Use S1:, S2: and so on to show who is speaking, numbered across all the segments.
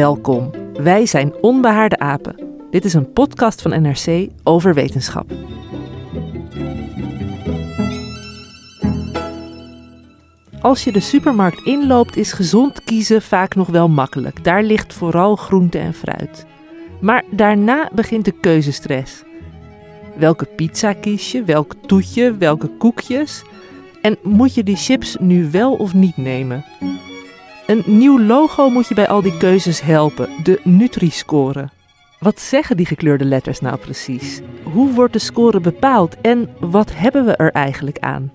S1: Welkom. Wij zijn Onbehaarde Apen. Dit is een podcast van NRC over wetenschap. Als je de supermarkt inloopt, is gezond kiezen vaak nog wel makkelijk. Daar ligt vooral groente en fruit. Maar daarna begint de keuzestress. Welke pizza kies je? Welk toetje? Welke koekjes? En moet je die chips nu wel of niet nemen? Een nieuw logo moet je bij al die keuzes helpen, de Nutri-score. Wat zeggen die gekleurde letters nou precies? Hoe wordt de score bepaald en wat hebben we er eigenlijk aan?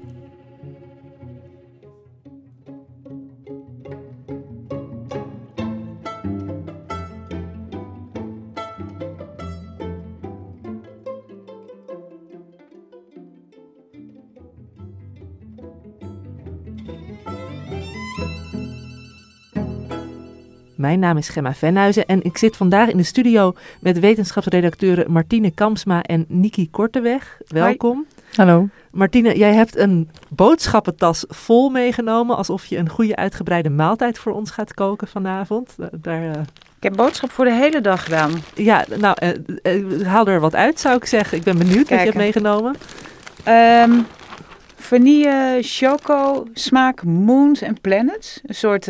S1: Mijn naam is Gemma Venhuizen en ik zit vandaag in de studio met wetenschapsredacteuren Martine Kamsma en Niki Korteweg. Welkom.
S2: Hallo.
S1: Martine, jij hebt een boodschappentas vol meegenomen, alsof je een goede uitgebreide maaltijd voor ons gaat koken vanavond. Daar, uh...
S2: Ik heb boodschap voor de hele dag gedaan.
S1: Ja, nou, uh, uh, haal er wat uit zou ik zeggen. Ik ben benieuwd Kijken. wat je hebt meegenomen.
S2: Um, vanille, choco, smaak, moons en planets. Een soort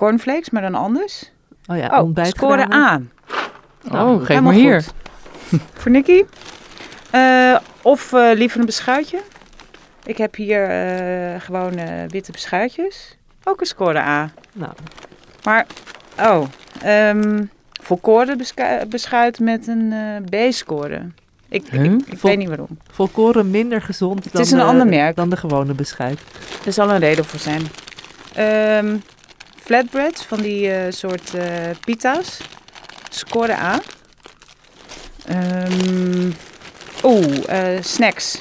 S2: cornflakes, maar dan anders.
S1: Oh ja,
S2: oh, score aan.
S3: Nou, oh, geef maar hier.
S2: Voor Nicky. Uh, of uh, liever een beschuitje. Ik heb hier uh, gewoon witte beschuitjes. Ook een score A. Nou. Maar, oh, um, volkoren beschuit met een B-score. Ik, huh? ik, weet niet waarom.
S1: Volkoren minder gezond
S2: het
S1: dan,
S2: is een
S1: de,
S2: ander merk.
S1: dan de gewone beschuit.
S2: Er zal een reden voor zijn. Um, flatbreads, van die uh, soort uh, pita's. Score A. Um, Oeh, uh, snacks.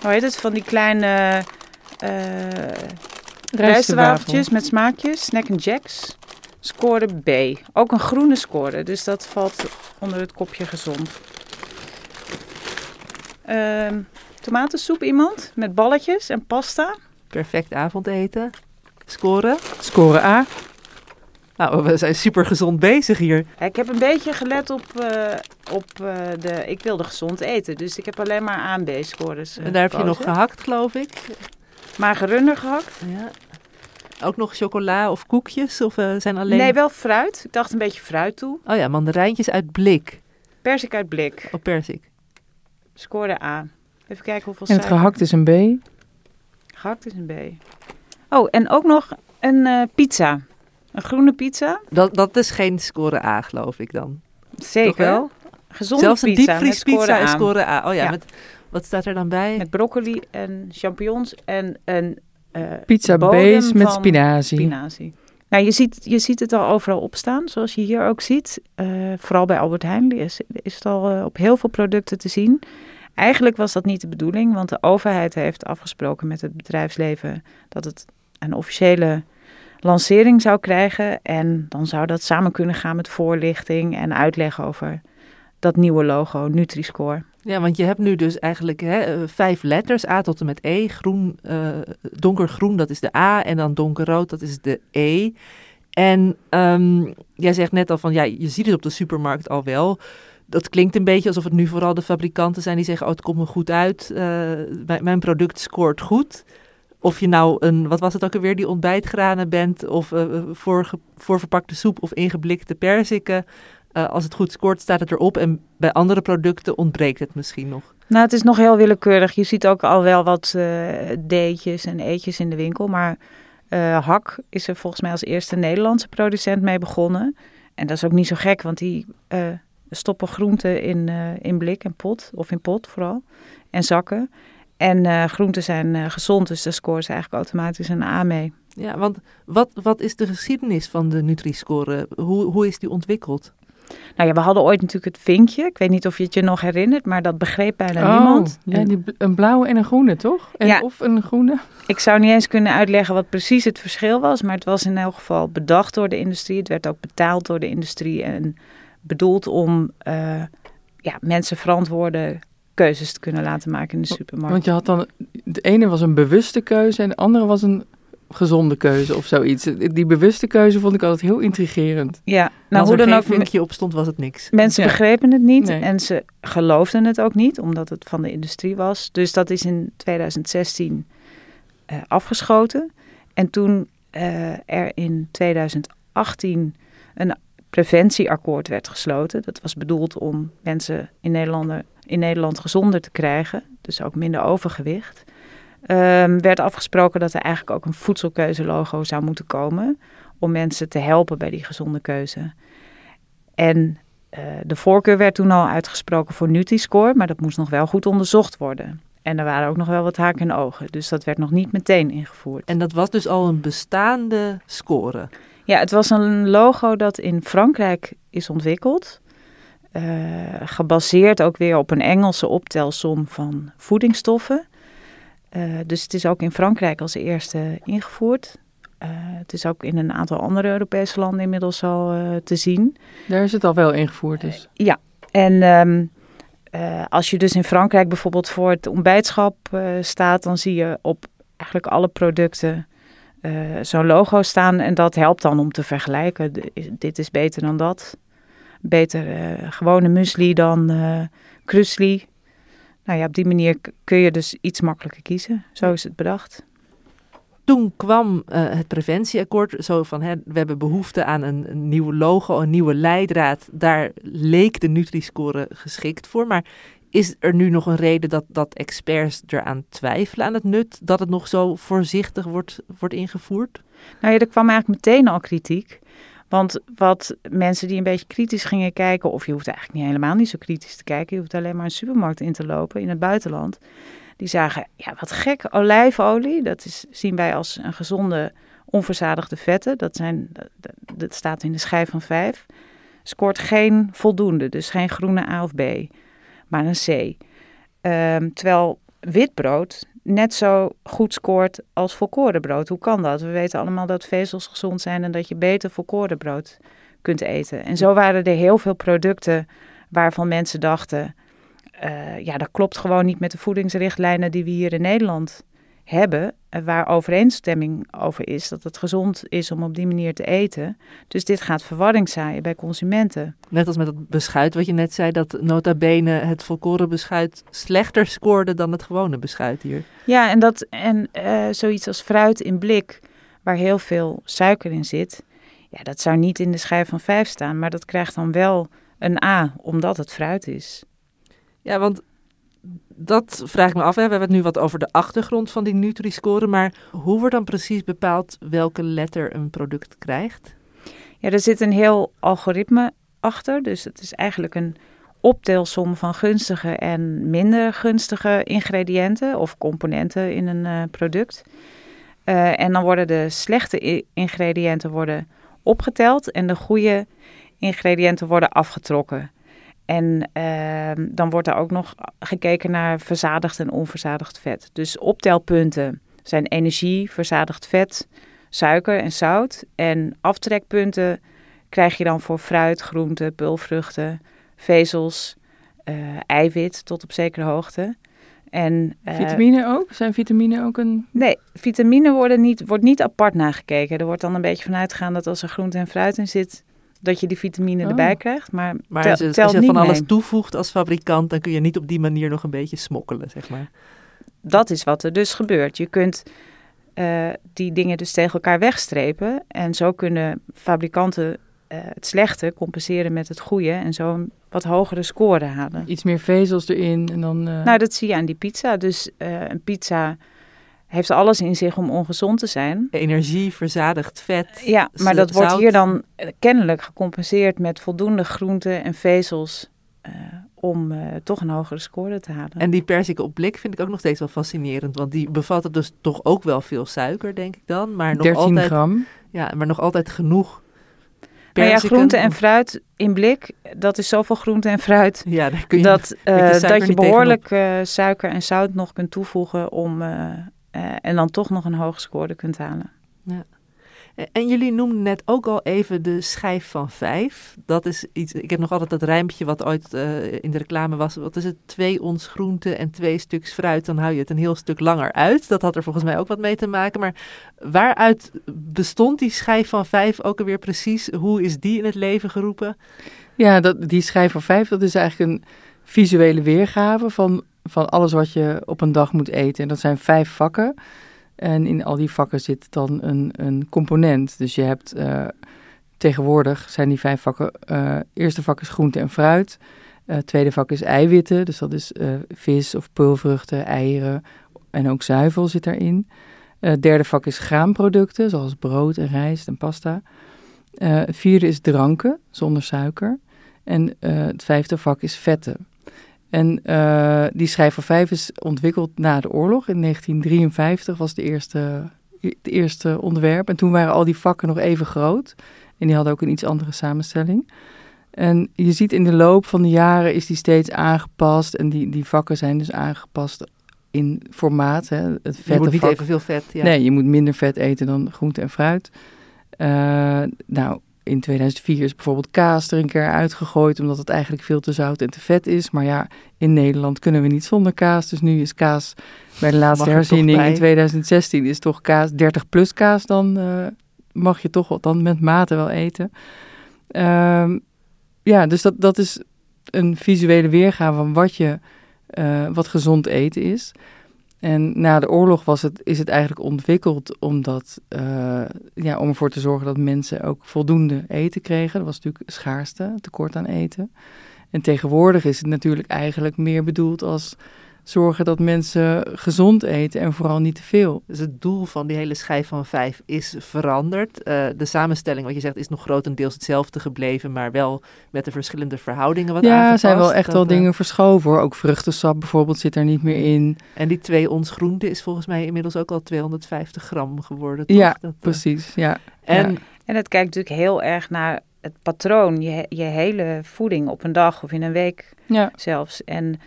S2: Hoe heet het? Van die kleine rijstwafeltjes met smaakjes. Snack and Jacks. Score B. Ook een groene score, dus dat valt onder het kopje gezond. Um, tomatensoep iemand met balletjes en pasta.
S1: Perfect avondeten. Scoren?
S3: Score A.
S1: Nou, we zijn super gezond bezig hier.
S2: Ik heb een beetje gelet op, uh, op uh, de... Ik wilde gezond eten, dus ik heb alleen maar A en B-scores
S1: uh, En daar heb je nog gehakt, geloof ik?
S2: Magerunder gehakt.
S1: Ja. Ook nog chocola of koekjes? Of zijn alleen...
S2: Nee, wel fruit. Ik dacht een beetje fruit toe.
S1: Oh ja, mandarijntjes uit blik.
S2: Persik uit blik.
S1: Of persik.
S2: Scoorde A. Even kijken hoeveel
S3: En het gehakt is een B?
S2: Gehakt is een B. Oh, en ook nog een uh, pizza. Een groene pizza.
S1: Dat, dat is geen score A, geloof ik dan.
S2: Zeker.
S1: Toch wel?
S2: Gezonde
S1: Zelfs een diepvriespizza
S2: is
S1: score A. Oh ja, ja, Met, wat staat er dan bij?
S2: Met broccoli en champignons en een uh,
S3: Pizza base met spinazie.
S2: spinazie. Nou, je ziet, je ziet het al overal opstaan, zoals je hier ook ziet. Uh, vooral bij Albert Heijn is, is het al uh, op heel veel producten te zien. Eigenlijk was dat niet de bedoeling, want de overheid heeft afgesproken met het bedrijfsleven dat het een officiële lancering zou krijgen. En dan zou dat samen kunnen gaan met voorlichting en uitleg over dat nieuwe logo, Nutri-Score.
S1: Ja, want je hebt nu dus eigenlijk hè, vijf letters, A tot en met E. Groen, uh, donkergroen, dat is de A. En dan donkerrood, dat is de E. En um, jij zegt net al van, ja, je ziet het op de supermarkt al wel. Dat klinkt een beetje alsof het nu vooral de fabrikanten zijn die zeggen, oh, het komt me goed uit. Uh, mijn product scoort goed. Of je nou een, wat was het ook alweer, die ontbijtgranen bent, of uh, voor, voorverpakte soep of ingeblikte perziken. uh, als het goed scoort, staat het erop. En bij andere producten ontbreekt het misschien nog.
S2: Nou, het is nog heel willekeurig. Je ziet ook al wel wat D'tjes en eetjes in de winkel. Maar Hak is er volgens mij als eerste Nederlandse producent mee begonnen. En dat is ook niet zo gek, want die stoppen groenten in, in blik en pot. Of in pot vooral. En zakken. En groenten zijn gezond, dus daar scoren ze eigenlijk automatisch een A mee.
S1: Ja, want wat, wat is de geschiedenis van de Nutri-score? Hoe, hoe is die ontwikkeld?
S2: Nou ja, we hadden ooit natuurlijk het vinkje. Ik weet niet of je het je nog herinnert, maar dat begreep bijna oh, niemand.
S3: Ja, die, een blauwe en een groene, toch? En, ja. Of een groene?
S2: Ik zou niet eens kunnen uitleggen wat precies het verschil was, maar het was in elk geval bedacht door de industrie. Het werd ook betaald door de industrie en bedoeld om uh, ja, mensen verantwoorde keuzes te kunnen laten maken in de supermarkt.
S3: Want je had dan, de ene was een bewuste keuze en de andere was een gezonde keuze of zoiets. Die bewuste keuze vond ik altijd heel intrigerend.
S2: Ja,
S1: nou hoe dan ook. vinkje op stond, was het niks.
S2: Mensen begrepen het niet en ze geloofden het ook niet, omdat het van de industrie was. Dus dat is in 2016 uh, eh, afgeschoten. En toen uh, er in 2018 een preventieakkoord werd gesloten. Dat was bedoeld om mensen in Nederland, in Nederland gezonder te krijgen, dus ook minder overgewicht. Um, werd afgesproken dat er eigenlijk ook een voedselkeuzelogo zou moeten komen om mensen te helpen bij die gezonde keuze. En uh, de voorkeur werd toen al uitgesproken voor Nutri-score, maar dat moest nog wel goed onderzocht worden. En er waren ook nog wel wat haken en ogen, dus dat werd nog niet meteen ingevoerd.
S1: En dat was dus al een bestaande score?
S2: Ja, het was een logo dat in Frankrijk is ontwikkeld. Uh, gebaseerd ook weer op een Engelse optelsom van voedingsstoffen. Uh, dus het is ook in Frankrijk als eerste ingevoerd. Uh, het is ook in een aantal andere Europese landen inmiddels al uh, te zien.
S3: Daar is het al wel ingevoerd dus?
S2: ja, en um, als je dus in Frankrijk bijvoorbeeld voor het ontbijtschap staat... dan zie je op eigenlijk alle producten zo'n logo staan. En dat helpt dan om te vergelijken. dit is beter dan dat. Beter gewone muesli dan krusli nou ja, op die manier kun je dus iets makkelijker kiezen. Zo is het bedacht.
S1: Toen kwam uh, het preventieakkoord, zo van hè, we hebben behoefte aan een, een nieuw logo, een nieuwe leidraad. Daar leek de Nutri-score geschikt voor. Maar is er nu nog een reden dat, dat experts eraan twijfelen aan het nut dat het nog zo voorzichtig wordt, wordt ingevoerd?
S2: Nou ja, er kwam eigenlijk meteen al kritiek. Want wat mensen die een beetje kritisch gingen kijken, of je hoeft eigenlijk niet helemaal niet zo kritisch te kijken, je hoeft alleen maar een supermarkt in te lopen in het buitenland. Die zagen, ja wat gek, olijfolie, dat is, zien wij als een gezonde onverzadigde vetten. Dat, zijn, dat staat in de schijf van vijf. Scoort geen voldoende, dus geen groene A of B, maar een C. Um, terwijl witbrood net zo goed scoort als volkorenbrood. Hoe kan dat? We weten allemaal dat vezels gezond zijn en dat je beter volkorenbrood kunt eten. En zo waren er heel veel producten waarvan mensen dachten: uh, ja, dat klopt gewoon niet met de voedingsrichtlijnen die we hier in Nederland hebben, eh, waar overeenstemming over is dat het gezond is om op die manier te eten. Dus dit gaat verwarring zaaien bij consumenten.
S1: Net als met het beschuit wat je net zei, dat nota bene het volkoren beschuit slechter scoorde dan het gewone beschuit hier.
S2: Ja, en, dat, en uh, zoiets als fruit in blik, waar heel veel suiker in zit, ja, dat zou niet in de schijf van vijf staan, maar dat krijgt dan wel een A, omdat het fruit is.
S1: Ja, want dat vraag ik me af. We hebben het nu wat over de achtergrond van die Nutri-score. Maar hoe wordt dan precies bepaald welke letter een product krijgt?
S2: Ja, er zit een heel algoritme achter. Dus het is eigenlijk een optelsom van gunstige en minder gunstige ingrediënten of componenten in een uh, product. Uh, en dan worden de slechte ingrediënten worden opgeteld en de goede ingrediënten worden afgetrokken. En uh, dan wordt er ook nog gekeken naar verzadigd en onverzadigd vet. Dus optelpunten zijn energie, verzadigd vet, suiker en zout. En aftrekpunten krijg je dan voor fruit, groenten, pulvruchten, vezels, uh, eiwit tot op zekere hoogte.
S3: En, uh, vitamine ook? Zijn vitamine ook een...
S2: Nee, vitamine worden niet, wordt niet apart nagekeken. Er wordt dan een beetje vanuit gegaan dat als er groente en fruit in zit dat je die vitamine erbij oh. krijgt. Maar,
S1: maar als, je, als je van alles toevoegt als fabrikant, dan kun je niet op die manier nog een beetje smokkelen, zeg maar.
S2: Dat is wat er dus gebeurt. Je kunt uh, die dingen dus tegen elkaar wegstrepen. En zo kunnen fabrikanten eh, het slechte compenseren met het goede en zo een wat hogere score halen.
S3: Iets meer vezels erin en dan... eh,
S2: Nou, dat zie je aan die pizza. Dus eh, een pizza heeft alles in zich om ongezond te zijn.
S1: Energie, verzadigd vet.
S2: Ja, maar dat wordt hier dan eh, kennelijk gecompenseerd met voldoende groenten en vezels eh, om eh, toch een hogere score te halen.
S1: En die persik op blik vind ik ook nog steeds wel fascinerend. Want die bevatten dus toch ook wel veel suiker, denk ik dan. Maar nog
S3: 13
S1: altijd,
S3: gram.
S1: Ja, maar nog altijd genoeg
S2: maar ja,
S1: perziken
S2: groente en fruit in blik, dat is zoveel groente en fruit.
S1: Ja, daar kun je...
S2: dat, eh,
S1: suiker
S2: dat je behoorlijk eh, suiker en zout nog kunt toevoegen om, en dan toch nog een hoge score kunt halen.
S1: En- En jullie noemden net ook al even de schijf van vijf. Dat is iets. Ik heb nog altijd dat rijmpje wat ooit eh, in de reclame was. Wat is het? Twee ons groente en twee stuks fruit. Dan hou je het een heel stuk langer uit. Dat had er volgens mij ook wat mee te maken. Maar waaruit bestond die schijf van vijf ook alweer precies? Hoe is die in het leven geroepen?
S3: Ja, dat, die schijf van vijf, dat is eigenlijk een visuele weergave van, van alles wat je op een dag moet eten. En dat zijn vijf vakken. En in al die vakken zit dan een, een component. Dus je hebt eh, tegenwoordig zijn die vijf vakken. eh eerste vak is groente en fruit. Eh, tweede vak is eiwitten. Dus dat is vis of peulvruchten, eieren en ook zuivel zit daarin. Derde vak is graanproducten, zoals brood en rijst en pasta. Vierde is dranken, zonder suiker. En het vijfde vak is vetten. En eh, die schijf van vijf is ontwikkeld na de oorlog. In 1953 was de eerste, het eerste onderwerp. En toen waren al die vakken nog even groot. En die hadden ook een iets andere samenstelling. En je ziet in de loop van de jaren is die steeds aangepast. En die, die vakken zijn dus aangepast in formaat. Hè. Het
S1: Je
S3: vette
S1: moet niet
S3: vak
S1: evenveel vet. Ja.
S3: Nee, je moet minder vet eten dan groente en fruit. Eh, nou, in 2004 is bijvoorbeeld kaas er een keer uitgegooid, omdat het eigenlijk veel te zout en te vet is. Maar ja, in Nederland kunnen we niet zonder kaas. Dus nu is kaas bij de laatste
S1: er
S3: herziening in 2016 is toch kaas 30 plus kaas. Dan eh, mag je toch dan met mate wel eten. Ehm, ja, dus dat, dat is een visuele weergave van wat, je, eh, wat gezond eten is. En na de oorlog was het, is het eigenlijk ontwikkeld omdat, eh, ja, om ervoor te zorgen dat mensen ook voldoende eten kregen. Dat was natuurlijk schaarste, tekort aan eten. En tegenwoordig is het natuurlijk eigenlijk meer bedoeld als zorgen dat mensen gezond eten en vooral niet te veel.
S1: Dus het doel van die hele schijf van vijf is veranderd. Eh, de samenstelling, wat je zegt, is nog grotendeels hetzelfde gebleven, maar wel met de verschillende verhoudingen wat
S3: ja, er
S1: aangepast.
S3: zijn wel echt
S1: Dat,
S3: wel dingen verschoven hoor. Ook vruchtensap bijvoorbeeld zit er niet meer in.
S1: En die twee ons groente is volgens mij inmiddels ook al 250 gram geworden. Toch?
S3: Ja,
S1: Dat, eh,
S3: Precies, ja.
S1: En
S3: Ja.
S2: En het kijkt natuurlijk heel erg naar het patroon, je, je hele voeding op een dag of in een week
S3: ja.
S2: zelfs. En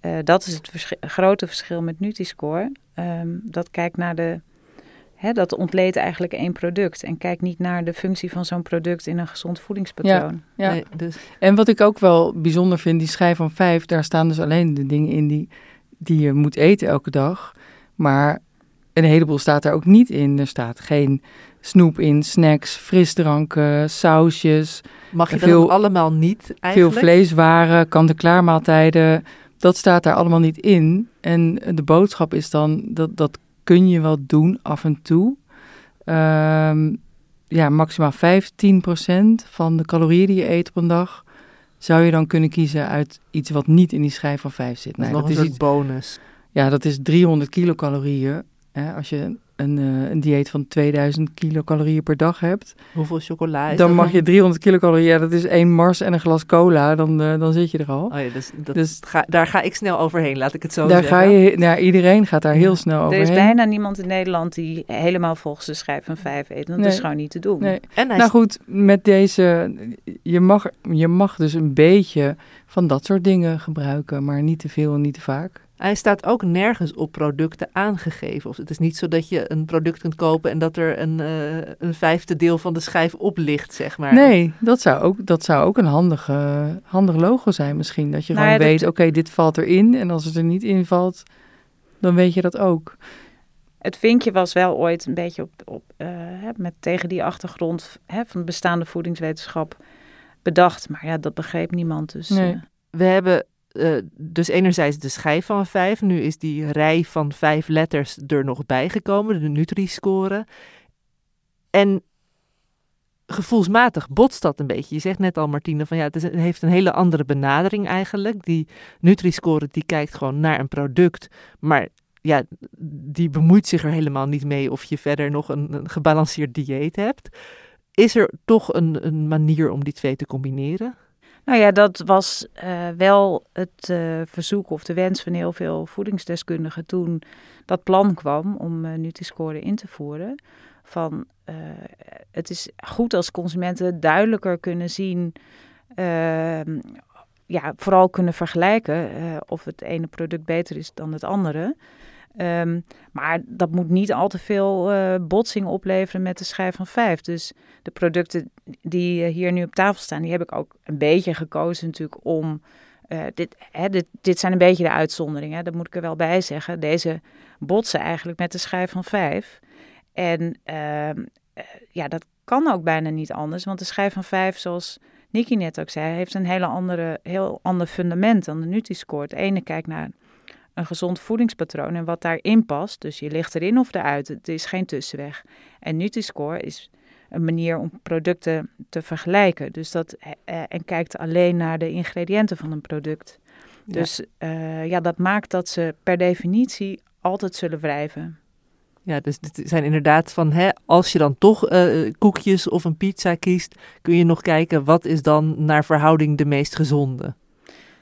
S2: eh, dat is het grote verschil met Nutri-Score. Ehm, dat kijkt naar de, hè, dat ontleedt eigenlijk één product en kijkt niet naar de functie van zo'n product in een gezond voedingspatroon.
S3: ja.
S1: nee, dus,
S3: En wat ik ook wel bijzonder vind, die schijf van vijf, daar staan dus alleen de dingen in die, die je moet eten elke dag. Maar een heleboel staat er ook niet in. Er staat geen snoep in, snacks, frisdranken, sausjes,
S1: mag je
S3: Veel-
S1: dat allemaal niet eigenlijk?
S3: veel vleeswaren, kant-en-klaar maaltijden. Dat staat daar allemaal niet in. En de boodschap is dan, dat, dat kun je wel doen af en toe. Ehm, ja, maximaal 15% van de calorieën die je eet op een dag... zou je dan kunnen kiezen uit iets wat niet in die schijf van 5 zit.
S1: Dat is
S3: Nee, dat is
S1: bonus.
S3: ja, dat is 300 kilocalorieën. Hè, als je een, eh, een dieet van 2000 kilocalorieën per dag hebt,
S1: Hoeveel chocola is
S3: dan mag je 300 kilocalorieën. Ja, dat is één Mars en een glas cola. Dan, eh, dan zit je er al.
S1: Oh ja, dus, dat,
S3: Dus-
S1: ga, daar ga ik snel overheen, laat ik het zo
S3: Daar
S1: zeggen.
S3: ga je, nou, iedereen gaat daar heel snel
S2: Er
S3: overheen.
S2: is bijna niemand in Nederland die helemaal volgens de schijf van vijf eet. Dat
S3: Nee.
S2: is gewoon niet te doen.
S3: Nee.
S1: En hij
S3: Nou goed, met deze, je mag, je mag dus een beetje van dat soort dingen gebruiken, maar niet te veel en niet te vaak.
S1: Hij staat ook nergens op producten aangegeven. Of het is niet zo dat je een product kunt kopen en dat er een, eh, een vijfde deel van de schijf op ligt, zeg maar.
S3: Nee, dat zou ook, dat zou ook een handige, handig logo zijn misschien. Dat je
S2: Nou
S3: gewoon
S2: ja, dat-
S3: weet, oké, dit valt erin. En als het er niet in valt, dan weet je dat ook.
S2: Het vinkje was wel ooit een beetje op, op, eh, hè, met, tegen die achtergrond hè, van de bestaande voedingswetenschap bedacht. Maar ja, dat begreep niemand. Dus,
S3: Nee.
S2: eh,
S1: We hebben eh, dus enerzijds de schijf van vijf. Nu is die rij van vijf letters er nog bijgekomen, de Nutri-score. En gevoelsmatig botst dat een beetje. Je zegt net al, Martine, van ja, het, heeft een hele andere benadering eigenlijk. Die Nutri-score die kijkt gewoon naar een product, maar ja, die bemoeit zich er helemaal niet mee of je verder nog een, een gebalanceerd dieet hebt. Is er toch een, een manier om die twee te combineren?
S2: Nou ja, dat was uh, wel het uh, verzoek of de wens van heel veel voedingsdeskundigen toen dat plan kwam om uh, Nutri-score in te voeren. Van het is goed als consumenten duidelijker kunnen zien, ehm, ja, vooral kunnen vergelijken of het ene product beter is dan het andere. Um, maar dat moet niet al te veel uh, botsing opleveren met de schijf van vijf. Dus de producten die uh, hier nu op tafel staan, die heb ik ook een beetje gekozen natuurlijk om... Uh, dit, hè, dit, dit zijn een beetje de uitzonderingen, dat moet ik er wel bij zeggen. Deze botsen eigenlijk met de schijf van vijf. En ehm, ja, dat kan ook bijna niet anders, want de schijf van vijf, zoals Nicky net ook zei, heeft een hele andere, heel ander fundament dan de Nutri-score. Het ene kijkt naar een gezond voedingspatroon en wat daarin past. Dus je ligt erin of eruit. Het is geen tussenweg. En Nutri-Score is een manier om producten te vergelijken. Dus dat, eh, eh, en kijkt alleen naar de ingrediënten van een product. Dus ja. ja, dat maakt dat ze per definitie altijd zullen wrijven.
S1: Ja, dus dit zijn inderdaad van, hè, als je dan toch uh, koekjes of een pizza kiest, kun je nog kijken wat is dan naar verhouding de meest gezonde.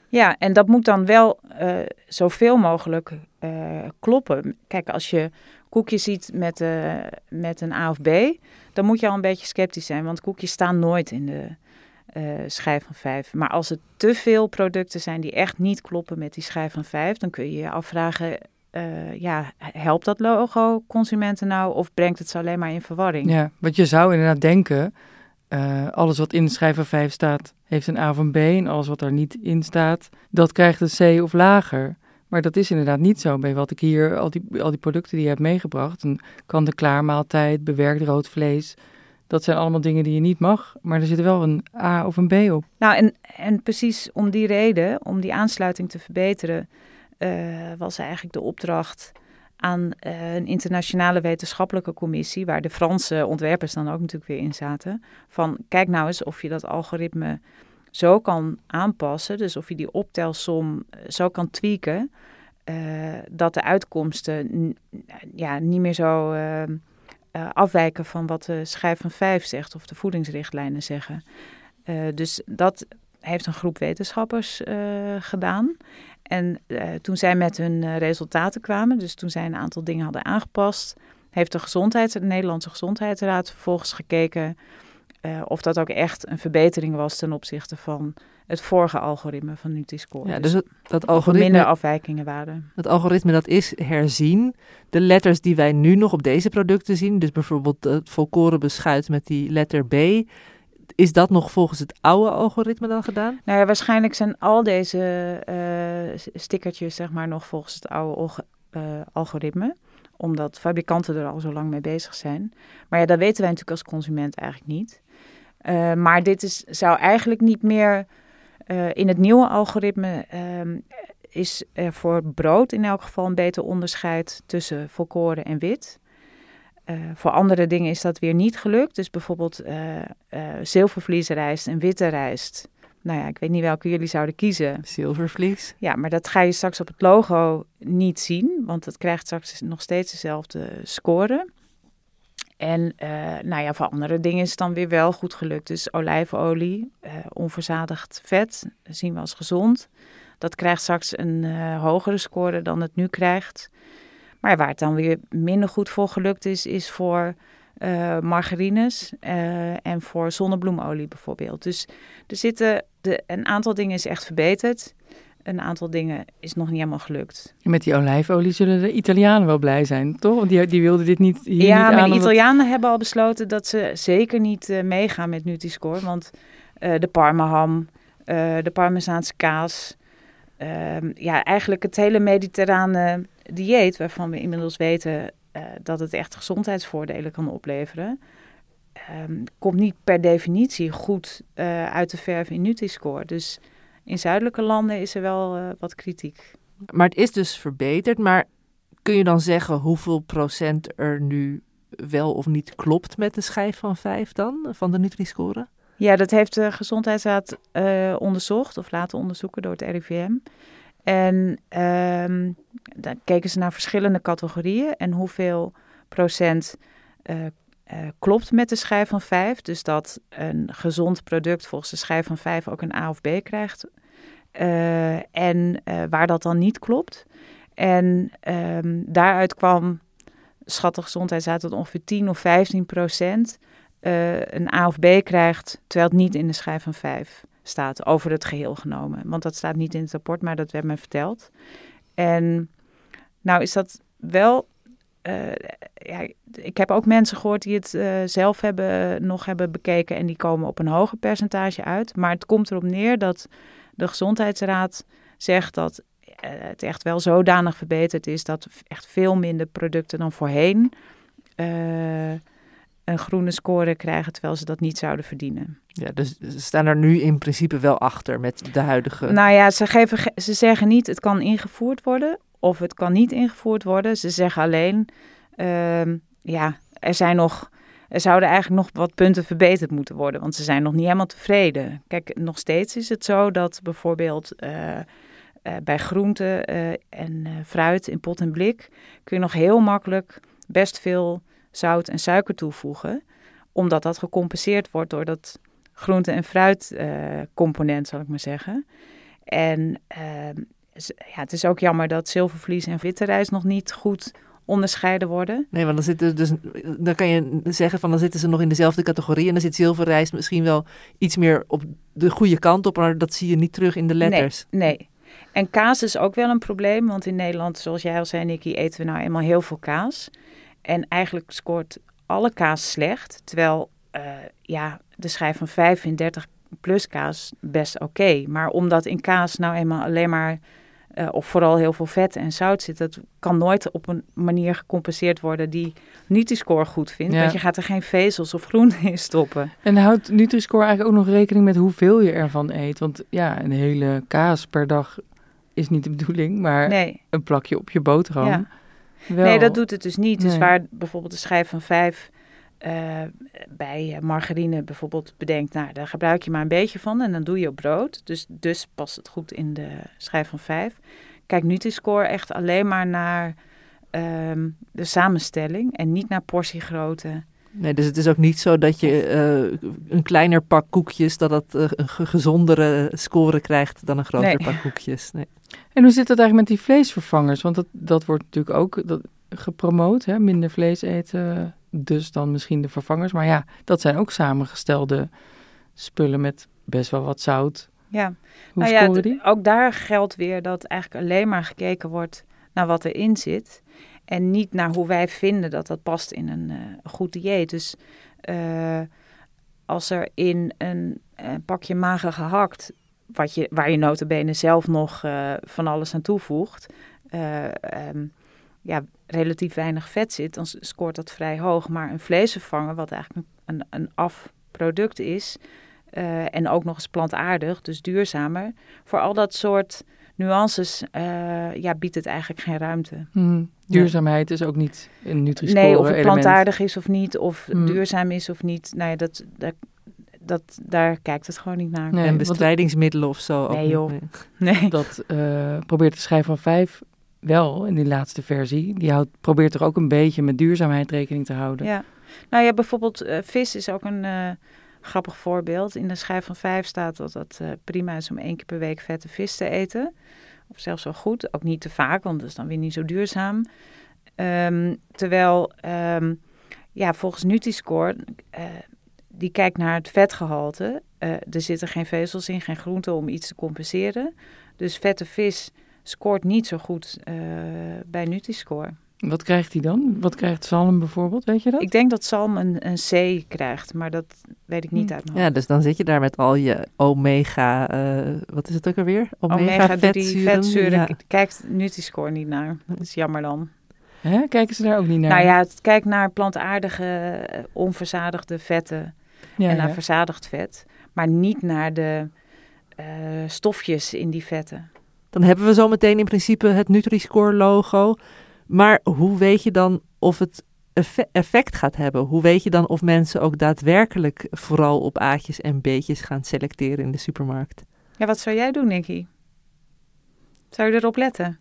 S2: Ja, en dat moet dan wel uh, zoveel mogelijk uh, kloppen. Kijk, als je koekjes ziet met, uh, met een A of B, dan moet je al een beetje sceptisch zijn, want koekjes staan nooit in de schijf van 5. Maar als er te veel producten zijn die echt niet kloppen met die schijf van 5, dan kun je je afvragen, ja, helpt dat logo consumenten nou of brengt het ze alleen maar in verwarring?
S3: Ja, want je zou inderdaad denken, alles wat in de schijf van 5 staat, heeft een A of een B en alles wat er niet in staat, dat krijgt een C of lager. Maar dat is inderdaad niet zo bij wat ik hier, al die, al die producten die je hebt meegebracht, een kant-en-klaar maaltijd, bewerkt rood vlees, dat zijn allemaal dingen die je niet mag, maar er zit wel een A of een B op.
S2: Nou, en, en precies om die reden, om die aansluiting te verbeteren, uh, was eigenlijk de opdracht aan uh, een internationale wetenschappelijke commissie, waar de Franse ontwerpers dan ook natuurlijk weer in zaten. Van kijk nou eens of je dat algoritme zo kan aanpassen, dus of je die optelsom eh, zo kan tweaken, uh, dat de uitkomsten ja, niet meer zo uh, afwijken van wat de schijf van 5 zegt of de voedingsrichtlijnen zeggen. dus dat heeft een groep wetenschappers gedaan. En uh, toen zij met hun uh, resultaten kwamen, dus toen zij een aantal dingen hadden aangepast, heeft de, gezondheid, de Nederlandse Gezondheidsraad vervolgens gekeken uh, of dat ook echt een verbetering was ten opzichte van het vorige algoritme van Nutri-Score.
S1: Ja, dus dat, dat algoritme...
S2: minder afwijkingen waren.
S1: Dat algoritme dat is herzien. De letters die wij nu nog op deze producten zien, dus bijvoorbeeld het volkoren beschuit met die letter B is dat nog volgens het oude algoritme dan gedaan?
S2: Nou ja, waarschijnlijk zijn al deze uh, stickertjes zeg maar nog volgens het oude uh, algoritme. Omdat fabrikanten er al zo lang mee bezig zijn. Maar ja, dat weten wij natuurlijk als consument eigenlijk niet. Uh, maar dit is, zou eigenlijk niet meer in het nieuwe algoritme... Um, is er voor brood in elk geval een beter onderscheid tussen volkoren en wit. Uh, voor andere dingen is dat weer niet gelukt. Dus bijvoorbeeld uh, uh, zilvervliesrijst en witte rijst. Nou ja, ik weet niet welke jullie zouden kiezen.
S1: Zilvervlies.
S2: Ja, maar dat ga je straks op het logo niet zien, want het krijgt straks nog steeds dezelfde score. En nou ja, voor andere dingen is het dan weer wel goed gelukt. Dus olijfolie, onverzadigd vet, zien we als gezond. Dat krijgt straks een hogere score dan het nu krijgt. Maar waar het dan weer minder goed voor gelukt is, is voor uh, margarines uh, en voor zonnebloemolie bijvoorbeeld. Dus er zitten de, een aantal dingen is echt verbeterd. Een aantal dingen is nog niet helemaal gelukt.
S3: Met die olijfolie zullen de Italianen wel blij zijn, toch? Want die, die wilden dit niet hier
S2: Ja,
S3: niet
S2: maar de Italianen hebben al besloten dat ze zeker niet uh, meegaan met Nutri-Score. Want de parmaham, de parmezaanse kaas... Ehm, ja, eigenlijk het hele mediterrane dieet, waarvan we inmiddels weten uh, dat het echt gezondheidsvoordelen kan opleveren, um, komt niet per definitie goed uh, uit de verf in Nutri-score. Dus in zuidelijke landen is er wel uh, wat kritiek.
S1: Maar het is dus verbeterd, maar kun je dan zeggen hoeveel procent er nu wel of niet klopt met de schijf van 5 dan, van de Nutri-score?
S2: Ja, dat heeft de Gezondheidsraad uh, onderzocht of laten onderzoeken door het RIVM. En um, dan keken ze naar verschillende categorieën en hoeveel procent uh, uh, klopt met de schijf van 5. Dus dat een gezond product volgens de schijf van 5 ook een A of B krijgt. en waar dat dan niet klopt. En um, daaruit kwam, schat de Gezondheidsraad, dat ongeveer 10 of 15 procent een A of B krijgt, terwijl het niet in de schijf van 5 staat over het geheel genomen. Want dat staat niet in het rapport, maar dat werd me verteld. En nou is dat wel. Uh, ja, ik heb ook mensen gehoord die het uh, zelf hebben, nog hebben bekeken en die komen op een hoger percentage uit. Maar het komt erop neer dat de Gezondheidsraad zegt dat het echt wel zodanig verbeterd is dat echt veel minder producten dan voorheen een groene score krijgen terwijl ze dat niet zouden verdienen.
S1: Ja, dus ze staan er nu in principe wel achter met de huidige.
S2: Nou ja, ze, geven, ze zeggen niet het kan ingevoerd worden of het kan niet ingevoerd worden. Ze zeggen alleen, uh, ja, er zijn nog. Er zouden eigenlijk nog wat punten verbeterd moeten worden, want ze zijn nog niet helemaal tevreden. Kijk, nog steeds is het zo dat bijvoorbeeld uh, uh, bij groenten uh, en fruit in pot en blik kun je nog heel makkelijk best veel zout en suiker toevoegen, omdat dat gecompenseerd wordt door dat groente- en fruitcomponent, uh, zal ik maar zeggen. En uh, ja, het is ook jammer dat zilvervlies en witte rijst nog niet goed onderscheiden worden.
S1: Nee, want dan, zitten dus, dan kan je zeggen van dan zitten ze nog in dezelfde categorie en dan zit zilverrijst misschien wel iets meer op de goede kant op, maar dat zie je niet terug in de letters.
S2: Nee, nee. En kaas is ook wel een probleem, want in Nederland, zoals jij al zei, Nicky, eten we nou eenmaal heel veel kaas. En eigenlijk scoort alle kaas slecht. Terwijl uh, ja, de schijf van 35 plus kaas best oké. Okay. Maar omdat in kaas nou eenmaal alleen maar, uh, of vooral heel veel vet en zout zit, dat kan nooit op een manier gecompenseerd worden die Nutri-Score goed vindt. Ja. Want je gaat er geen vezels of groenten in stoppen.
S3: En houdt Nutri-Score eigenlijk ook nog rekening met hoeveel je ervan eet? Want ja, een hele kaas per dag is niet de bedoeling, maar nee. een plakje op je boterham.
S2: Ja. Wel. Nee, dat doet het dus niet. Nee. Dus waar bijvoorbeeld de schijf van vijf uh, bij margarine bijvoorbeeld bedenkt, nou, daar gebruik je maar een beetje van en dan doe je op brood. Dus, dus past het goed in de schijf van vijf. Kijk Nutri-Score echt alleen maar naar um, de samenstelling en niet naar portiegrootte.
S1: Nee, dus het is ook niet zo dat je uh, een kleiner pak koekjes, dat dat uh, een gezondere score krijgt dan een groter nee. pak koekjes. Nee.
S3: En hoe zit het eigenlijk met die vleesvervangers? Want dat, dat wordt natuurlijk ook dat, gepromoot, hè? minder vlees eten, dus dan misschien de vervangers. Maar ja, dat zijn ook samengestelde spullen met best wel wat zout.
S2: Ja, hoe nou ja, die? ook daar geldt weer dat eigenlijk alleen maar gekeken wordt naar wat erin zit. En niet naar hoe wij vinden dat dat past in een uh, goed dieet. Dus uh, als er in een, een, pakje mager gehakt, wat je, waar je notabene zelf nog uh, van alles aan toevoegt, um, ja, relatief weinig vet zit, dan scoort dat vrij hoog. Maar een vleesvervanger, wat eigenlijk een, een afproduct is, en ook nog eens plantaardig, dus duurzamer, voor al dat soort nuances ja, biedt het eigenlijk geen ruimte.
S3: Mm. Duurzaamheid is ook niet een nutri-score
S2: Nee, of het plantaardig is of niet, of mm. duurzaam is of niet. Nou ja, dat, dat, dat, daar kijkt het gewoon niet naar.
S1: Nee, en bestrijdingsmiddelen of zo.
S2: Nee joh.
S1: Nee.
S2: nee.
S3: Dat uh, probeert de schijf van vijf wel in die laatste versie. Die houdt, probeert er ook een beetje met duurzaamheid rekening te houden.
S2: Ja. Nou ja, bijvoorbeeld uh, vis is ook een grappig voorbeeld. In de schijf van vijf staat dat het uh, prima is om één keer per week vette vis te eten. Of zelfs wel goed. Ook niet te vaak, want dat is dan weer niet zo duurzaam. Um, terwijl, um, ja, volgens Nutri-Score, uh, die kijkt naar het vetgehalte. Uh, er zitten geen vezels in, geen groenten om iets te compenseren. Dus vette vis scoort niet zo goed bij Nutri-Score.
S3: Wat krijgt hij dan? Wat krijgt zalm bijvoorbeeld, weet je dat?
S2: Ik denk dat zalm een, een C krijgt, maar dat weet ik niet uit mijn
S1: Ja, dus dan zit je daar met al je omega, uh, wat is het ook alweer?
S2: Omega, omega vetzuren. vetzuren. Ja. Kijkt Nutri-Score niet naar. Dat is jammer dan.
S3: Hè? Kijken ze daar ook niet naar?
S2: Nou ja, het kijkt naar plantaardige, onverzadigde vetten ja, en naar ja. verzadigd vet. Maar niet naar de uh, stofjes in die vetten.
S1: Dan hebben we zo meteen in principe het Nutri-Score logo... Maar hoe weet je dan of het effect gaat hebben. Hoe weet je dan of mensen ook daadwerkelijk vooral op A'tjes en B'tjes gaan selecteren in de supermarkt?
S2: Ja, wat zou jij doen, Nicky? Zou je erop letten?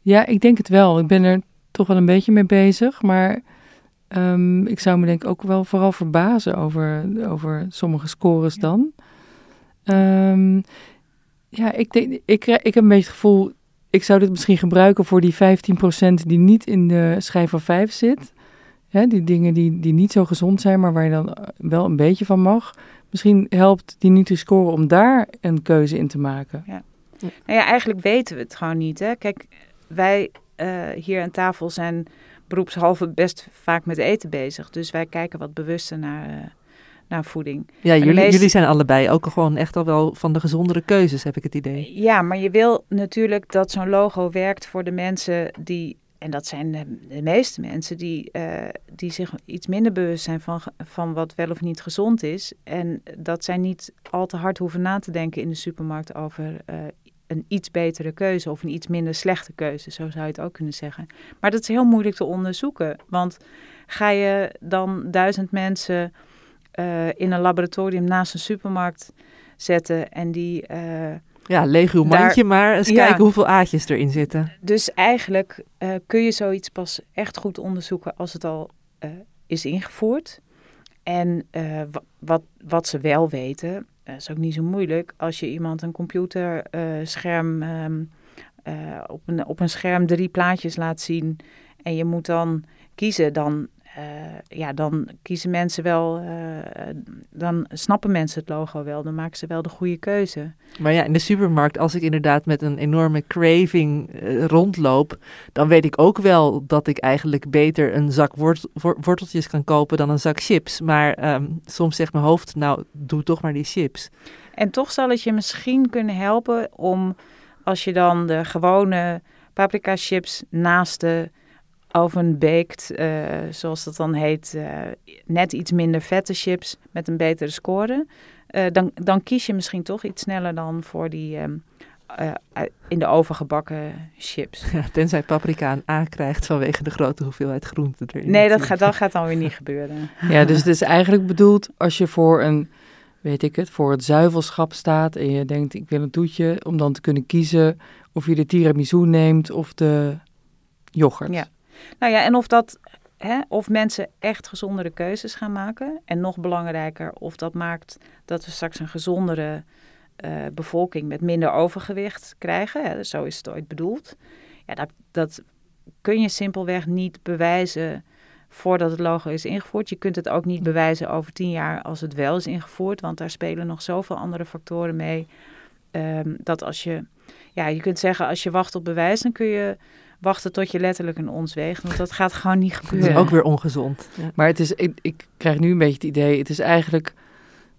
S3: Ja, ik denk het wel. Ik ben er toch wel een beetje mee bezig, maar um, ik zou me denk ik ook wel vooral verbazen over, over sommige scores dan. Um, ja, ik, denk, ik, ik heb een beetje het gevoel, ik zou dit misschien gebruiken voor die 15% die niet in de schijf van 5 zit. Hè, die dingen die, die niet zo gezond zijn, maar waar je dan wel een beetje van mag. Misschien helpt die Nutri-score om daar een keuze in te maken.
S2: Ja. Nou ja, eigenlijk weten we het gewoon niet. Hè? Kijk, wij uh, hier aan tafel zijn beroepshalve best vaak met eten bezig. Dus wij kijken wat bewuster naar, uh, naar voeding.
S1: Ja, jullie, jullie zijn allebei ook gewoon echt al wel van de gezondere keuzes, heb ik het idee.
S2: Ja, maar je wil natuurlijk dat zo'n logo werkt voor de mensen die en dat zijn de, meeste mensen die, uh, die zich iets minder bewust zijn van, van wat wel of niet gezond is. En dat zij niet al te hard hoeven na te denken in de supermarkt over uh, een iets betere keuze of een iets minder slechte keuze, zo zou je het ook kunnen zeggen. Maar dat is heel moeilijk te onderzoeken, want ga je dan duizend mensen uh, in een laboratorium naast een supermarkt zetten en die... Uh,
S1: ja, leeg uw mandje, maar eens kijken hoeveel aatjes erin zitten.
S2: Dus eigenlijk uh, kun je zoiets pas echt goed onderzoeken als het al is ingevoerd. En wat, wat ze wel weten, dat is ook niet zo moeilijk. Als je iemand een computerscherm uh, um, uh, op, een, op een scherm drie plaatjes laat zien en je moet dan kiezen, dan, uh, ja, dan kiezen mensen wel, uh, dan snappen mensen het logo wel, dan maken ze wel de goede keuze.
S1: Maar ja, in de supermarkt, als ik inderdaad met een enorme craving rondloop, dan weet ik ook wel dat ik eigenlijk beter een zak wort worteltjes kan kopen dan een zak chips. Maar um, soms zegt mijn hoofd, nou, doe toch maar die chips.
S2: En toch zal het je misschien kunnen helpen om, als je dan de gewone paprika chips naast de oven baked, uh, zoals dat dan heet, uh, net iets minder vette chips met een betere score. Uh, dan, dan kies je misschien toch iets sneller dan voor die um, in de oven gebakken chips.
S1: Ja, tenzij paprika een A krijgt vanwege de grote hoeveelheid groenten erin.
S2: Nee, dat gaat, dat gaat dan weer niet gebeuren.
S3: Ja, dus het is eigenlijk bedoeld als je voor een, weet ik het, voor het zuivelschap staat en je denkt ik wil een toetje, om dan te kunnen kiezen of je de tiramisu neemt of de yoghurt.
S2: Ja. Nou ja, en of dat of mensen echt gezondere keuzes gaan maken. En nog belangrijker, of dat maakt dat we straks een gezondere uh, bevolking met minder overgewicht krijgen. Zo is het ooit bedoeld. Ja, dat, dat kun je simpelweg niet bewijzen voordat het logo is ingevoerd. Je kunt het ook niet bewijzen over tien jaar als het wel is ingevoerd, want daar spelen nog zoveel andere factoren mee. Um, dat als je, ja, je kunt zeggen, als je wacht op bewijs, dan kun je wachten tot je letterlijk een ons weegt. Want dat gaat gewoon niet gebeuren.
S1: Dat is ook weer ongezond.
S3: Ja. Maar het is, ik, ik, krijg nu een beetje het idee, het is eigenlijk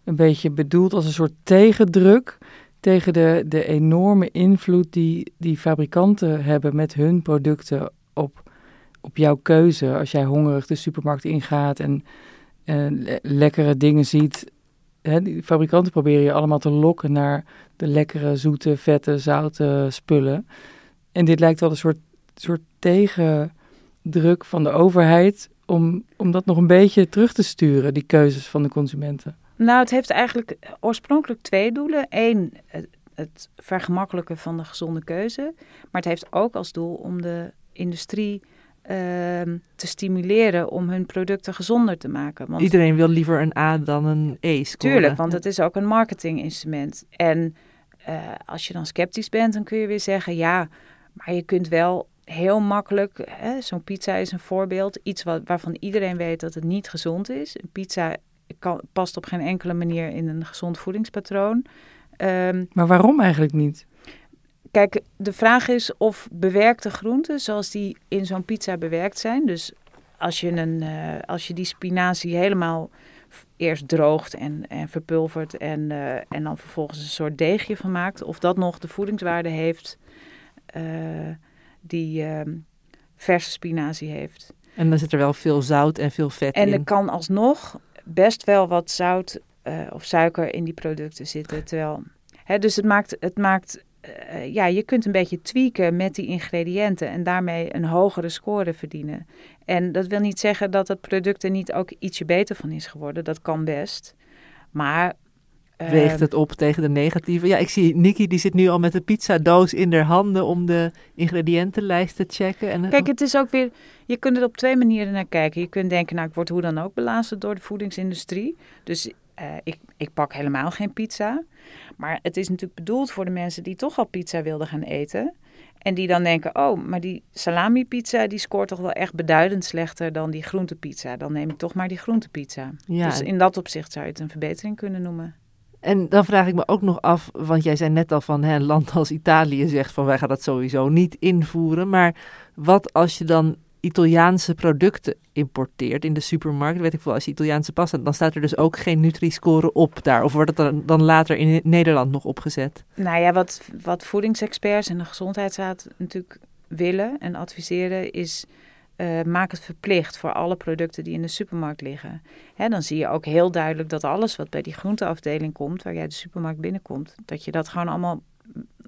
S3: een beetje bedoeld als een soort tegendruk tegen de, de enorme invloed die, die fabrikanten hebben met hun producten op, op jouw keuze. Als jij hongerig de supermarkt ingaat en uh, lekkere dingen ziet. Hè, die fabrikanten proberen je allemaal te lokken naar de lekkere, zoete, vette, zoute spullen. En dit lijkt wel een soort soort tegendruk van de overheid om, om dat nog een beetje terug te sturen, die keuzes van de consumenten?
S2: Nou, het heeft eigenlijk oorspronkelijk twee doelen. Eén, het, vergemakkelijken van de gezonde keuze. Maar het heeft ook als doel om de industrie uh, te stimuleren om hun producten gezonder te maken.
S1: Want Iedereen wil liever een A dan een E scoren.
S2: Tuurlijk, want het is ook een marketinginstrument. En uh, als je dan sceptisch bent, dan kun je weer zeggen... ja, maar je kunt wel heel makkelijk, zo'n pizza is een voorbeeld, iets wat, waarvan iedereen weet dat het niet gezond is. Een pizza kan, past op geen enkele manier in een gezond voedingspatroon.
S3: Um, maar waarom eigenlijk niet?
S2: Kijk, de vraag is of bewerkte groenten, zoals die in zo'n pizza bewerkt zijn, dus als je, een, uh, als je die spinazie helemaal eerst droogt en, en verpulvert en, uh, en dan vervolgens een soort deegje van maakt, of dat nog de voedingswaarde heeft uh, die uh, verse spinazie heeft.
S1: En dan zit er wel veel zout en veel vet
S2: en
S1: in.
S2: En er kan alsnog best wel wat zout uh, of suiker in die producten zitten. Terwijl, hè, dus het maakt, het maakt uh, eh, ja, je kunt een beetje tweaken met die ingrediënten en daarmee een hogere score verdienen. En dat wil niet zeggen dat het product er niet ook ietsje beter van is geworden. Dat kan best. Maar
S1: Weegt
S2: ehm,
S1: het op tegen de negatieve? Ja, ik zie Nikki, die zit nu al met de pizzadoos in haar handen om de ingrediëntenlijst te checken. En,
S2: Kijk, het is ook weer, je kunt er op twee manieren naar kijken. Je kunt denken, nou, ik word hoe dan ook belazerd door de voedingsindustrie. Dus eh, ik, ik pak helemaal geen pizza. Maar het is natuurlijk bedoeld voor de mensen die toch al pizza wilden gaan eten. En die dan denken, oh, maar die salami pizza die scoort toch wel echt beduidend slechter dan die groentepizza. Dan neem ik toch maar die groentepizza.
S1: Ja.
S2: Dus in dat opzicht zou je het een verbetering kunnen noemen.
S1: En dan vraag ik me ook nog af, want jij zei net al van hè, een land als Italië zegt van wij gaan dat sowieso niet invoeren. Maar wat als je dan Italiaanse producten importeert in de supermarkt, weet ik veel, als je Italiaanse pasta, dan staat er dus ook geen Nutri-score op daar. Of wordt dan, dan later in Nederland nog opgezet?
S2: Nou ja, wat, wat voedingsexperts en de gezondheidsraad natuurlijk willen en adviseren is... eh, maak het verplicht voor alle producten die in de supermarkt liggen. Hè, dan zie je ook heel duidelijk dat alles wat bij die groenteafdeling komt, waar jij de supermarkt binnenkomt, dat je dat gewoon allemaal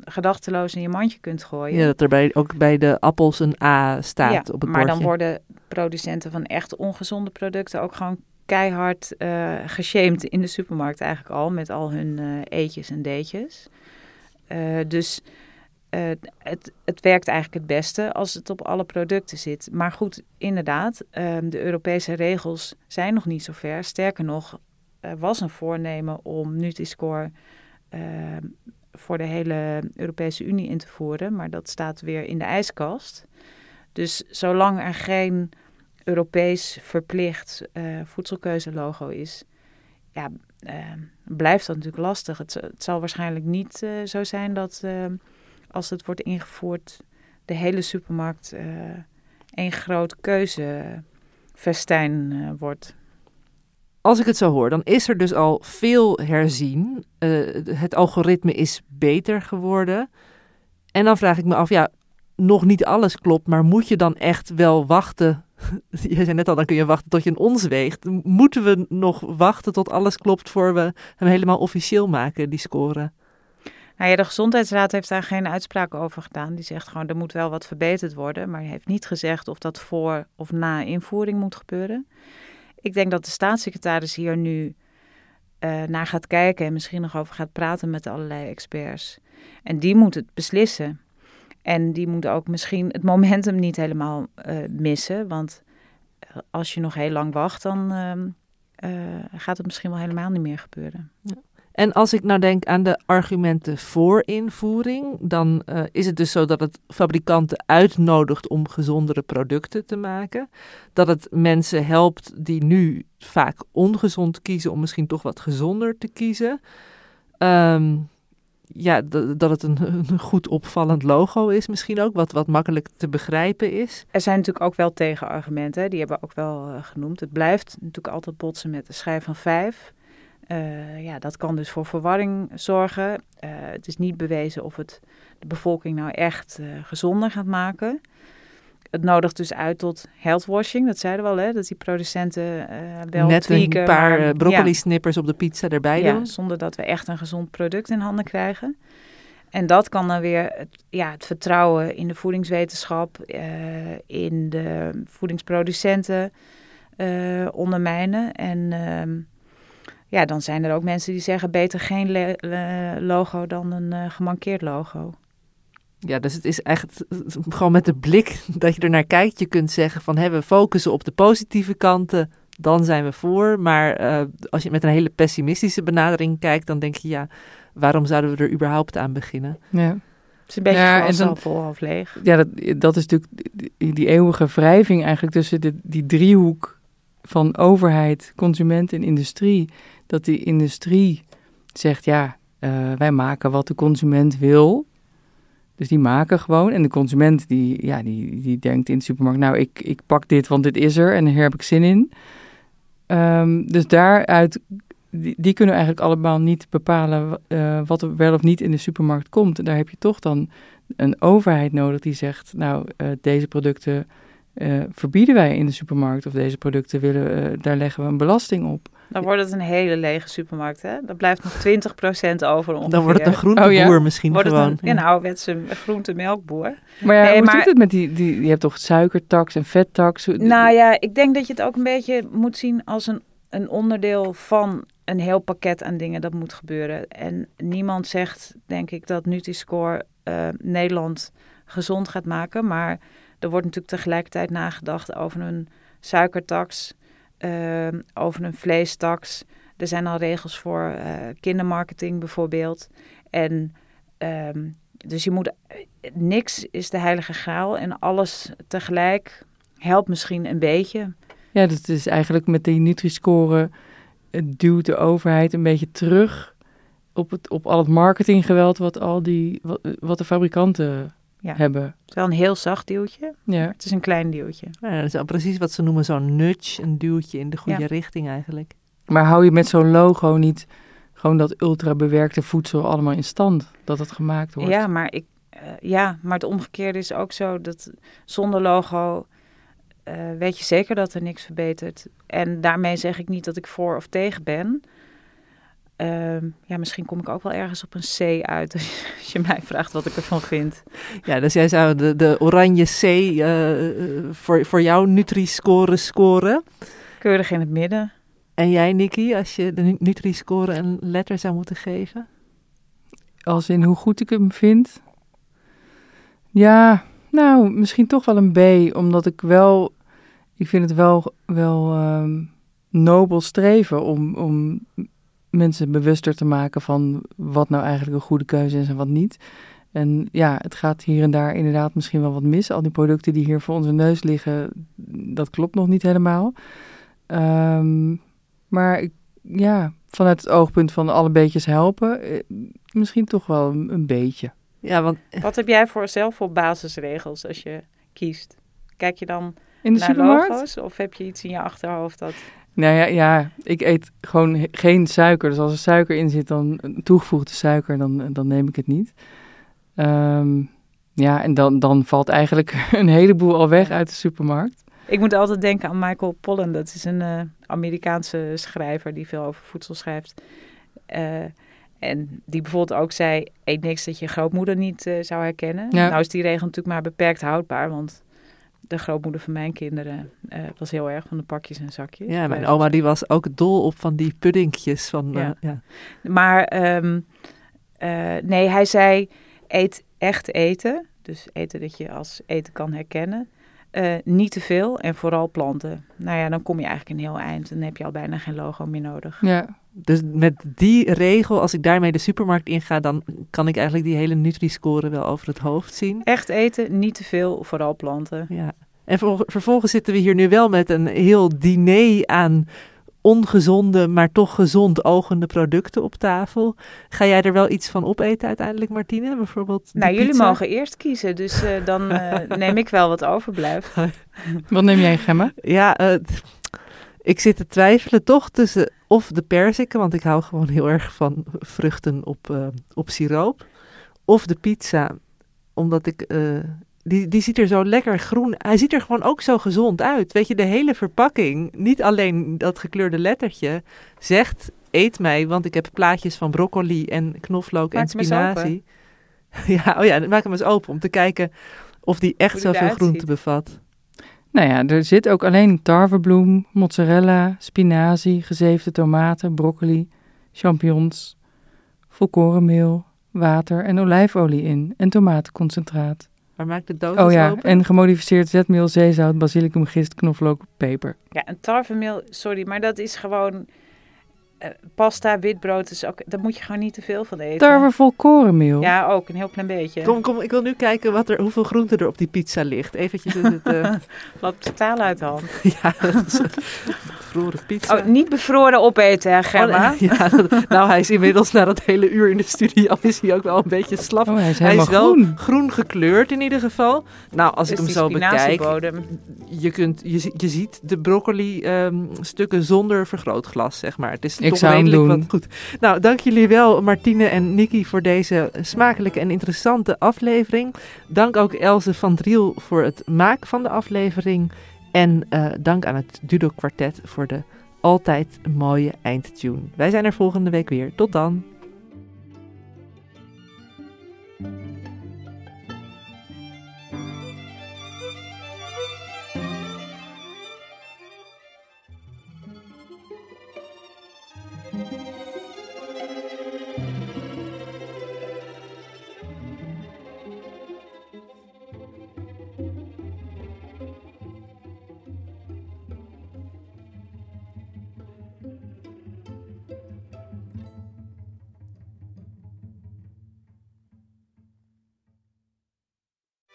S2: gedachteloos in je mandje kunt gooien.
S1: Ja, dat er bij, ook bij de appels een A staat
S2: Ja,
S1: op het
S2: maar dan
S1: bordje.
S2: worden producenten van echt ongezonde producten ook gewoon keihard eh geshamed in de supermarkt eigenlijk al met al hun eh, eetjes en deetjes. Dus eh, het, het werkt eigenlijk het beste als het op alle producten zit. Maar goed, inderdaad, eh, de Europese regels zijn nog niet zo ver. Sterker nog, er was een voornemen om Nutri-Score eh, voor de hele Europese Unie in te voeren. Maar dat staat weer in de ijskast. Dus zolang er geen Europees verplicht eh voedselkeuzelogo is, ja, eh, blijft dat natuurlijk lastig. Het, het zal waarschijnlijk niet eh, zo zijn dat als het wordt ingevoerd, de hele supermarkt eh één groot keuzefestijn eh, wordt.
S1: Als ik het zo hoor, dan is er dus al veel herzien. Eh, het algoritme is beter geworden. En dan vraag ik me af, ja, nog niet alles klopt, maar moet je dan echt wel wachten? Je zei net al, dan kun je wachten tot je een ons weegt. Moeten we nog wachten tot alles klopt voor we hem helemaal officieel maken, die score?
S2: Nou ja, de Gezondheidsraad heeft daar geen uitspraak over gedaan. Die zegt gewoon, er moet wel wat verbeterd worden. Maar heeft niet gezegd of dat voor of na invoering moet gebeuren. Ik denk dat de staatssecretaris hier nu eh, naar gaat kijken en misschien nog over gaat praten met allerlei experts. En die moet het beslissen. En die moet ook misschien het momentum niet helemaal eh, missen. Want eh, als je nog heel lang wacht, dan ehm, eh, gaat het misschien wel helemaal niet meer gebeuren.
S1: En als ik nou denk aan de argumenten voor invoering, dan eh, is het dus zo dat het fabrikanten uitnodigt om gezondere producten te maken. Dat het mensen helpt die nu vaak ongezond kiezen om misschien toch wat gezonder te kiezen. Ehm, ja, dat het een, goed opvallend logo is misschien ook, wat, wat makkelijk te begrijpen is.
S2: Er zijn natuurlijk ook wel tegenargumenten, die hebben we ook wel eh, genoemd. Het blijft natuurlijk altijd botsen met de schijf van vijf. Eh, ja, dat kan dus voor verwarring zorgen. Eh, het is niet bewezen of het de bevolking nou echt eh, gezonder gaat maken. Het nodigt dus uit tot healthwashing, dat zeiden we al, hè, dat die producenten wel
S1: Net
S2: tweaken,
S1: een paar
S2: maar- ja.
S1: broccoli-snippers op de pizza erbij
S2: Ja,
S1: doen.
S2: zonder dat we echt een gezond product in handen krijgen. En dat kan dan weer het, ja, het vertrouwen in de voedingswetenschap, in de voedingsproducenten ondermijnen. En ehm, ja, dan zijn er ook mensen die zeggen beter geen logo dan een eh, gemankeerd logo.
S1: Ja, dus het is eigenlijk gewoon met de blik dat je er naar kijkt. Je kunt zeggen van hè, we focussen op de positieve kanten, dan zijn we voor. Maar eh, als je met een hele pessimistische benadering kijkt, dan denk je ja, waarom zouden we er überhaupt aan beginnen?
S3: Ja.
S2: Het is een beetje
S3: Ja, en dan-
S2: half vol, half leeg.
S3: Ja, dat, dat is natuurlijk die, die eeuwige wrijving eigenlijk tussen de, die driehoek van overheid, consument en industrie. Dat die industrie zegt, ja, eh, wij maken wat de consument wil. Dus die maken gewoon. En de consument die, ja, die, die denkt in de supermarkt, nou, ik, ik pak dit, want dit is er en hier heb ik zin in. Ehm, dus daaruit, die, kunnen eigenlijk allemaal niet bepalen eh, wat er wel of niet in de supermarkt komt. En daar heb je toch dan een overheid nodig die zegt, nou, eh, deze producten eh, verbieden wij in de supermarkt of deze producten willen, eh, daar leggen we een belasting op.
S2: Dan wordt het een hele lege supermarkt, hè? Dan blijft nog 20% over ongeveer.
S1: Dan wordt het een groenteboer
S3: Oh ja.
S1: misschien
S2: Wordt het
S1: gewoon.
S2: een, een ouderwetse groente-melkboer.
S3: Maar ja,
S2: Nee,
S3: hoe
S2: maar-
S3: zit het met die, die, je hebt toch suikertax en vettax?
S2: Nou ja, ik denk dat je het ook een beetje moet zien als een, een onderdeel van een heel pakket aan dingen dat moet gebeuren. En niemand zegt, denk ik, dat Nutri-Score eh, Nederland gezond gaat maken. Maar er wordt natuurlijk tegelijkertijd nagedacht over een suikertax, eh, over een vleestax. Er zijn al regels voor eh, kindermarketing bijvoorbeeld. En ehm, dus je moet, niks is de heilige graal en alles tegelijk helpt misschien een beetje.
S3: Ja, dat is eigenlijk met die Nutri-score eh, duwt de overheid een beetje terug op, het, op al het marketinggeweld wat, al die, wat de fabrikanten
S2: Ja.
S3: hebben.
S2: Het is wel een heel zacht duwtje.
S3: Ja.
S2: Het is een klein duwtje.
S1: Ja, dat is al precies wat ze noemen zo'n nudge, een duwtje in de goede
S2: Ja.
S1: richting eigenlijk.
S3: Maar hou je met zo'n logo niet gewoon dat ultra bewerkte voedsel allemaal in stand? Dat het gemaakt wordt?
S2: Ja, maar ik, eh, ja, maar het omgekeerde is ook zo dat zonder logo eh, weet je zeker dat er niks verbetert. En daarmee zeg ik niet dat ik voor of tegen ben. Ehm, ja, misschien kom ik ook wel ergens op een C uit als je, als je mij vraagt wat ik ervan vind.
S1: Ja, dus jij zou de, de oranje C eh, eh, voor, voor jouw Nutri-score scoren.
S2: Keurig in het midden.
S1: En jij, Nikki, als je de Nu- Nutri-score een letter zou moeten geven?
S3: Als in hoe goed ik hem vind? Ja, nou, misschien toch wel een B, omdat ik wel, ik vind het wel, wel ehm, nobel streven om, om mensen bewuster te maken van wat nou eigenlijk een goede keuze is en wat niet. En ja, het gaat hier en daar inderdaad misschien wel wat mis. Al die producten die hier voor onze neus liggen, dat klopt nog niet helemaal. Ehm, maar ik, ja, vanuit het oogpunt van alle beetjes helpen, eh, misschien toch wel een, een beetje.
S1: Ja, want
S2: Wat heb jij voor zelf voor basisregels als je kiest? Kijk je dan
S3: In de
S2: naar
S3: supermarkt?
S2: logo's of heb je iets in je achterhoofd dat...
S3: Nou ja, ja, ik eet gewoon geen suiker. Dus als er suiker in zit, dan een toegevoegde suiker, dan, dan neem ik het niet. Ehm, ja, en dan, dan valt eigenlijk een heleboel al weg uit de supermarkt.
S2: Ik moet altijd denken aan Michael Pollan. Dat is een eh, Amerikaanse schrijver die veel over voedsel schrijft. Eh, en die bijvoorbeeld ook zei, eet niks dat je grootmoeder niet eh, zou herkennen.
S3: Ja.
S2: Nou is die regel natuurlijk maar beperkt houdbaar, want de grootmoeder van mijn kinderen eh, was heel erg van de pakjes en zakjes.
S1: ja, mijn oma die was ook dol op van die puddingjes. Van,
S2: Ja.
S1: eh, ja.
S2: Maar ehm, eh, nee, hij zei, eet echt eten. Dus eten dat je als eten kan herkennen. Eh, niet te veel en vooral planten. Nou ja, dan kom je eigenlijk een heel eind. Dan heb je al bijna geen logo meer nodig.
S3: Ja,
S1: Dus met die regel, als ik daarmee de supermarkt inga, dan kan ik eigenlijk die hele Nutri-score wel over het hoofd zien.
S2: Echt eten, niet te veel, vooral planten.
S1: Ja. En ver- vervolgens zitten we hier nu wel met een heel diner aan ongezonde, maar toch gezond ogende producten op tafel. Ga jij er wel iets van opeten uiteindelijk, Martine? Bijvoorbeeld
S2: Nou, jullie
S1: pizza?
S2: mogen eerst kiezen, dus eh, dan eh, neem ik wel wat overblijft.
S3: wat neem jij, Gemma?
S1: Ja, eh, ik zit te twijfelen toch tussen of de perziken, want ik hou gewoon heel erg van vruchten op, eh, op siroop. Of de pizza, omdat ik... eh, die, die ziet er zo lekker groen. Hij ziet er gewoon ook zo gezond uit. Weet je, de hele verpakking, niet alleen dat gekleurde lettertje, zegt: eet mij, want ik heb plaatjes van broccoli en knoflook
S2: Maak
S1: en spinazie. Ja, oh ja, dan maak hem eens open om te kijken of die echt zoveel groente bevat.
S3: Nou ja, er zit ook alleen tarwebloem, mozzarella, spinazie, gezeefde tomaten, broccoli, champignons, volkorenmeel, water en olijfolie in en tomatenconcentraat.
S1: Maar maak de doos
S3: Oh ja,
S1: open.
S3: en gemodificeerd zetmeel, zeezout, basilicum, gist, knoflook, peper.
S2: Ja, een tarwemeel, sorry, maar dat is gewoon... eh, pasta, witbrood, is ook, daar moet je gewoon niet te veel van eten.
S3: Tarwe volkorenmeel.
S2: Ja, ook, een heel klein beetje.
S1: Kom, kom, ik wil nu kijken wat er, hoeveel groente er op die pizza ligt. Eventjes is het... eh,
S2: Loopt totaal uit de hand.
S1: ja, dat is, bevroren pizza.
S2: Oh, niet bevroren opeten, hè, Gemma?
S1: Oh, nee, ja, dat- nou, hij is inmiddels na dat hele uur in de studio is hij ook wel een beetje slap.
S3: Oh, hij is
S1: hij
S3: helemaal
S1: is wel
S3: groen.
S1: groen gekleurd in ieder geval. Nou, als ik
S2: Dus
S1: hem zo bekijk, je, kunt, je, je ziet de broccoli ehm, stukken zonder vergrootglas, zeg maar. Het is
S3: Ik doen.
S1: wat goed. Nou, dank jullie wel, Martine en Nikki, voor deze smakelijke en interessante aflevering. Dank ook Else van Driel voor het maken van de aflevering. En eh, dank aan het Dudo Quartet voor de altijd mooie eindtune. Wij zijn er volgende week weer. Tot dan.